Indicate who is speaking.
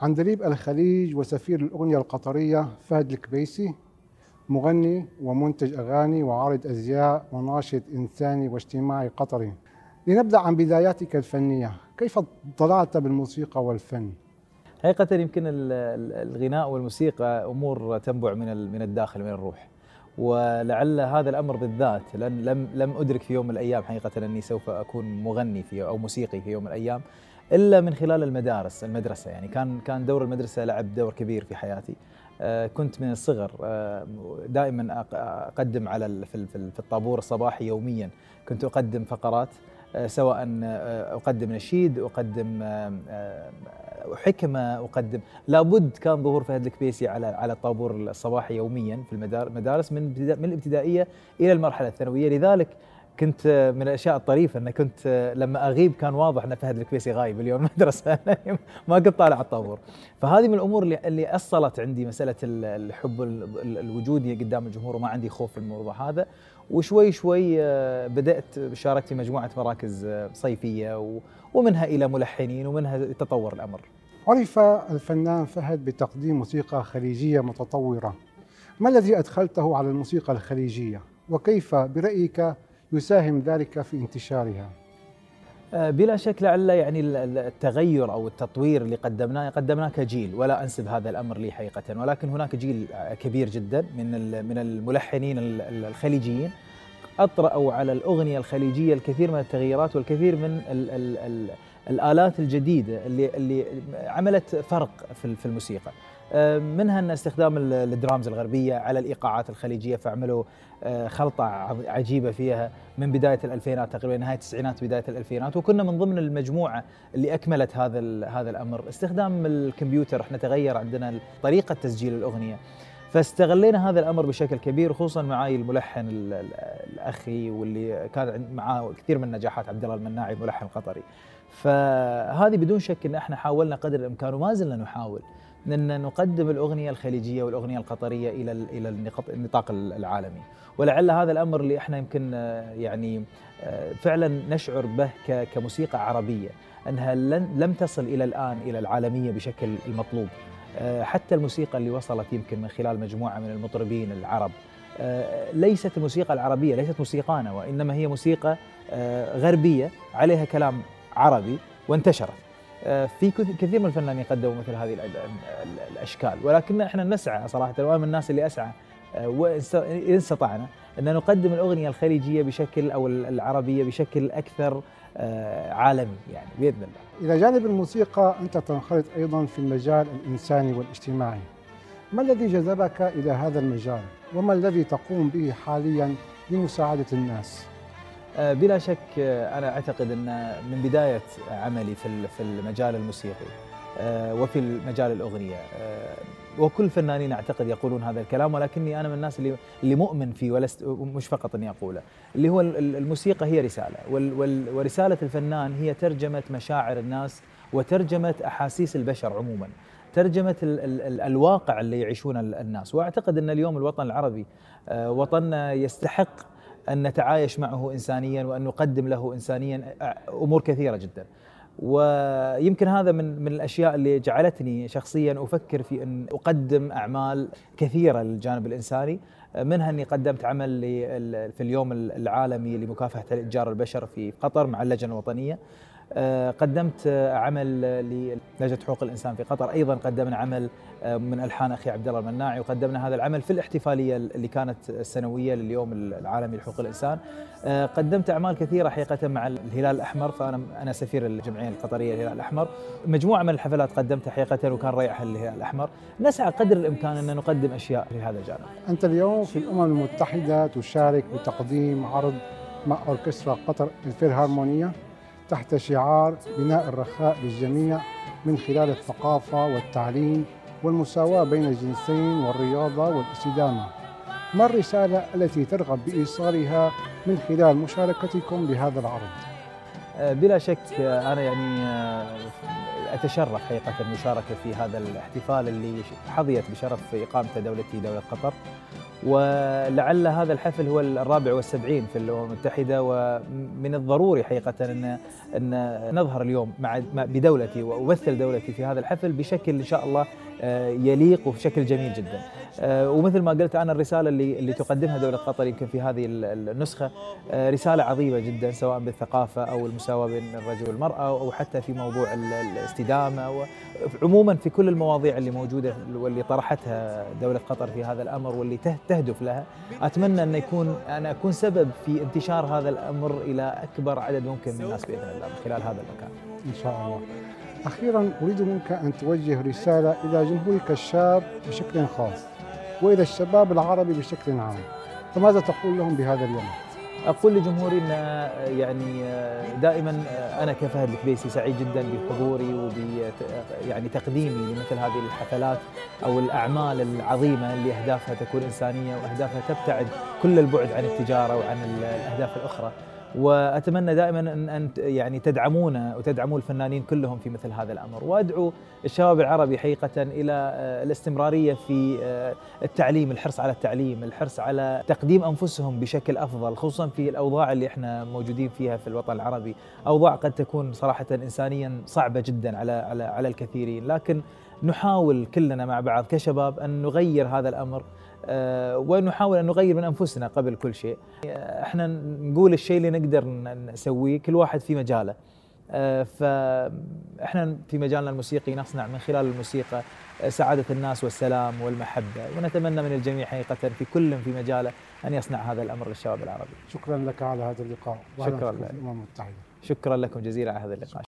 Speaker 1: عندليب الخليج وسفير الأغنية القطرية فهد الكبيسي مغني ومنتج أغاني وعارض أزياء وناشط إنساني واجتماعي قطري. لنبدأ عن بداياتك الفنية. كيف اطلعت بالموسيقى والفن؟
Speaker 2: حقيقة يمكن الغناء والموسيقى أمور تنبع من من الداخل من الروح. ولعل هذا الأمر بالذات لن لم لم أدرك في يوم من الأيام حقيقة أني سوف أكون مغني في أو موسيقي في يوم من الأيام. إلا من خلال المدارس المدرسة. يعني كان كان دور المدرسة لعب دور كبير في حياتي. آه، كنت من الصغر آه، دائما أقدم على في الطابور الصباحي يوميا. كنت أقدم فقرات آه، سواء أقدم نشيد أقدم حكمة أقدم. لابد كان ظهور فهد الكبيسي على على الطابور الصباحي يوميا في المدارس من من الابتدائية إلى المرحلة الثانوية. لذلك كنت من الأشياء الطريفة ان كنت لما أغيب كان واضح إن فهد الكبيسي غايب اليوم المدرسة ما كنت طالع الطابور فهذه من الأمور اللي اللي أصلت عندي مسألة الحب الوجودي قدام الجمهور وما عندي خوف في الموضوع هذا وشوي شوي آه، بدأت شاركت في مجموعة مراكز آه، صيفية ومنها إلى ملحنين ومنها تطور الأمر.
Speaker 1: عرف الفنان فهد بتقديم موسيقى خليجية متطورة. ما الذي أدخلته على الموسيقى الخليجية؟ وكيف برأيك يساهم ذلك في انتشارها؟
Speaker 2: آه، بلا شك لعل يعني التغير أو التطوير اللي قدمناه قدمناه كجيل ولا أنسب هذا الأمر لي حقيقة ولكن هناك جيل كبير جدا من من الملحنين الخليجيين أطرأوا على الأغنية الخليجية الكثير من التغييرات والكثير من ال ال ال الآلات الجديدة اللي اللي عملت فرق في الموسيقى. منها أن استخدام الدرامز الغربية على الإيقاعات الخليجية فعملوا آه، خلطة عجيبة فيها من بداية الألفينات تقريبا نهاية التسعينات بداية الألفينات وكنا من ضمن المجموعة اللي أكملت هذا هذا الأمر. استخدام الكمبيوتر إحنا تغير عندنا طريقة تسجيل الأغنية. فاستغلينا هذا الأمر بشكل كبير خصوصا معاي الملحن الأخي واللي كان معاه كثير من نجاحات عبد الله المناعي ملحن قطري فهذه بدون شك إن إحنا حاولنا قدر الإمكان وما زلنا نحاول. ان نقدم الأغنية الخليجية والأغنية القطرية إلى إلى النطاق العالمي. ولعل هذا الأمر اللي إحنا يمكن آه، يعني آه، فعلا نشعر به كموسيقى عربية أنها لم تصل إلى الآن إلى العالمية بشكل المطلوب. آه، حتى الموسيقى اللي وصلت يمكن من خلال مجموعة من المطربين العرب ليست الموسيقى العربية ليست موسيقانا وإنما هي موسيقى غربية عليها كلام عربي وانتشرت. في كثير من الفنانين قدموا مثل هذه الأشكال ولكن إحنا نسعى صراحة وأنا من الناس اللي أسعى آه، وان استطعنا أن نقدم الأغنية الخليجية بشكل أو العربية بشكل أكثر آه، عالمي يعني بإذن
Speaker 1: الله. إلى جانب الموسيقى أنت تنخرط أيضا في المجال الإنساني والاجتماعي. ما الذي جذبك إلى هذا المجال؟ وما الذي تقوم به حاليا لمساعدة الناس؟
Speaker 2: آه، بلا شك أنا أعتقد أن من بداية عملي في في المجال الموسيقي وفي مجال الأغنية وكل الفنانين أعتقد يقولون هذا الكلام ولكني أنا من الناس اللي اللي مؤمن فيه ولست مش فقط أني أقوله اللي هو الموسيقى هي رسالة ورسالة الفنان هي ترجمة مشاعر الناس وترجمة أحاسيس البشر عموما ترجمة ال ال الواقع اللي يعيشونه الناس. وأعتقد أن اليوم الوطن العربي آه، وطننا يستحق أن نتعايش معه انسانيا وأن نقدم له انسانيا أمور كثيرة جدا. ويمكن هذا من من الأشياء اللي جعلتني شخصيا أفكر في أن أقدم أعمال كثيرة للجانب الإنساني منها أني قدمت عمل في اليوم العالمي لمكافحة الإتجار البشر في قطر مع اللجنة الوطنية. قدمت عمل للجنه حقوق الإنسان في قطر. أيضا قدمنا عمل آه، من ألحان أخي عبد الله المناعي وقدمنا هذا العمل في الاحتفالية اللي كانت السنوية لليوم العالمي لحقوق الإنسان. آه، قدمت أعمال كثيرة حقيقة مع الهلال الأحمر فأنا أنا سفير الجمعية القطرية للهلال الأحمر. مجموعة من الحفلات قدمتها حقيقة وكان ريحها للهلال الأحمر. نسعى قدر الإمكان أن نقدم أشياء في هذا الجانب.
Speaker 1: أنت اليوم في الأمم المتحدة تشارك بتقديم عرض مع أوركسترا قطر الفيلهارمونيه تحت شعار بناء الرخاء للجميع من خلال الثقافة والتعليم والمساواة بين الجنسين والرياضة والاستدامة ما الرسالة التي ترغب بإيصالها من خلال مشاركتكم بهذا العرض؟
Speaker 2: آه، بلا شك آه، أنا يعني آه، أتشرف حقيقة المشاركة في هذا الاحتفال اللي حظيت بشرف إقامته دولتي دولة قطر ولعل هذا الحفل هو الرابع والسبعين في الامم المتحدة ومن الضروري حقيقة ان أن نظهر اليوم مع بدولتي وأمثل دولتي في هذا الحفل بشكل إن شاء الله يليق وبشكل جميل جدا. آه، ومثل ما قلت أنا الرسالة اللي اللي تقدمها دولة قطر يمكن في هذه النسخة آه، رسالة عظيمة جدا سواء بالثقافة أو المساواة بين الرجل والمرأة أو حتى في موضوع الاستدامة عموما في كل المواضيع اللي موجودة واللي طرحتها دولة قطر في هذا الأمر واللي تهدف لها أتمنى أن يكون أن أكون سبب في انتشار هذا الأمر إلى أكبر عدد ممكن من الناس بإذن الله من خلال هذا المكان.
Speaker 1: إن شاء الله. أخيرا أريد منك أن توجه رسالة إلى جمهورك الشاب بشكل خاص وإلى الشباب العربي بشكل عام. فماذا تقول لهم بهذا اليوم؟
Speaker 2: أقول لجمهوري أن يعني دائما أنا كفهد الكبيسي سعيد جدا بحضوري وب يعني تقديمي لمثل هذه الحفلات أو الأعمال العظيمة اللي أهدافها تكون إنسانية وأهدافها تبتعد كل البعد عن التجارة وعن الأهداف الأخرى. وأتمنى دائما ان أن يعني تدعمونا وتدعموا الفنانين كلهم في مثل هذا الأمر. وأدعو الشباب العربي حقيقة إلى آه، الاستمرارية في آه، التعليم الحرص على التعليم الحرص على تقديم أنفسهم بشكل أفضل خصوصا في الأوضاع اللي إحنا موجودين فيها في الوطن العربي. أوضاع قد تكون صراحة انسانيا صعبة جدا على على على الكثيرين. لكن نحاول كلنا مع بعض كشباب أن نغير هذا الأمر ونحاول أن نغير من أنفسنا قبل كل شيء. آه، إحنا نقول الشيء اللي نقدر نسويه كل واحد في مجاله. آه، فاحنا في مجالنا الموسيقي نصنع من خلال الموسيقى سعادة الناس والسلام والمحبة ونتمنى من الجميع حقيقة في كل في مجاله أن يصنع هذا الأمر للشباب العربي.
Speaker 1: شكرا لك على هذا اللقاء.
Speaker 2: شكرا لك. شكرا لكم جزيلا على هذا اللقاء.